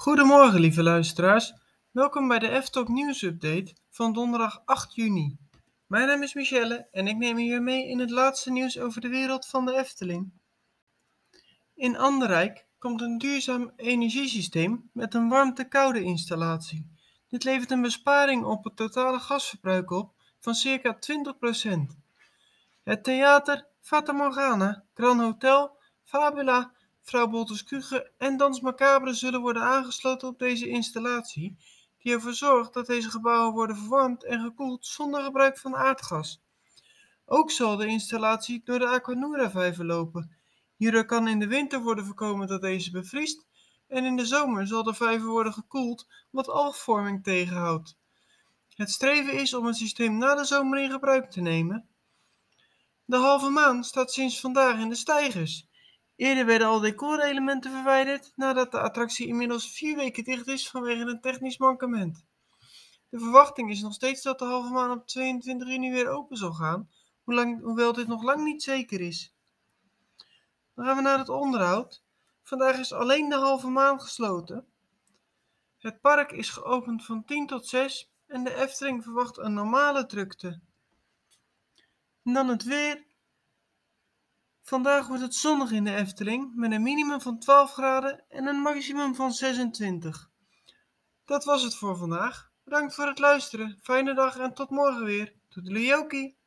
Goedemorgen, lieve luisteraars. Welkom bij de F-Talk Nieuws Update van donderdag 8 juni. Mijn naam is Michelle en ik neem u mee in het laatste nieuws over de wereld van de Efteling. In Anderrijk komt een duurzaam energiesysteem met een warmte-koude installatie. Dit levert een besparing op het totale gasverbruik op van circa 20%. Het theater Fata Grand Hotel, Fabula Vrouw Bolters Kuge en Dans Macabre zullen worden aangesloten op deze installatie, die ervoor zorgt dat deze gebouwen worden verwarmd en gekoeld zonder gebruik van aardgas. Ook zal de installatie door de Aquanura-vijver lopen. Hierdoor kan in de winter worden voorkomen dat deze bevriest en in de zomer zal de vijver worden gekoeld wat algvorming tegenhoudt. Het streven is om het systeem na de zomer in gebruik te nemen. De halve maan staat sinds vandaag in de stijgers. Eerder werden al decorelementen verwijderd nadat de attractie inmiddels vier weken dicht is vanwege een technisch mankement. De verwachting is nog steeds dat de halve maan op 22 juni weer open zal gaan, hoewel dit nog lang niet zeker is. Dan gaan we naar het onderhoud. Vandaag is alleen de halve maan gesloten. Het park is geopend van 10 tot 6 en de Efteling verwacht een normale drukte. Dan het weer. Vandaag wordt het zonnig in de Efteling met een minimum van 12 graden en een maximum van 26. Dat was het voor vandaag. Bedankt voor het luisteren. Fijne dag en tot morgen weer. Toedeleokie.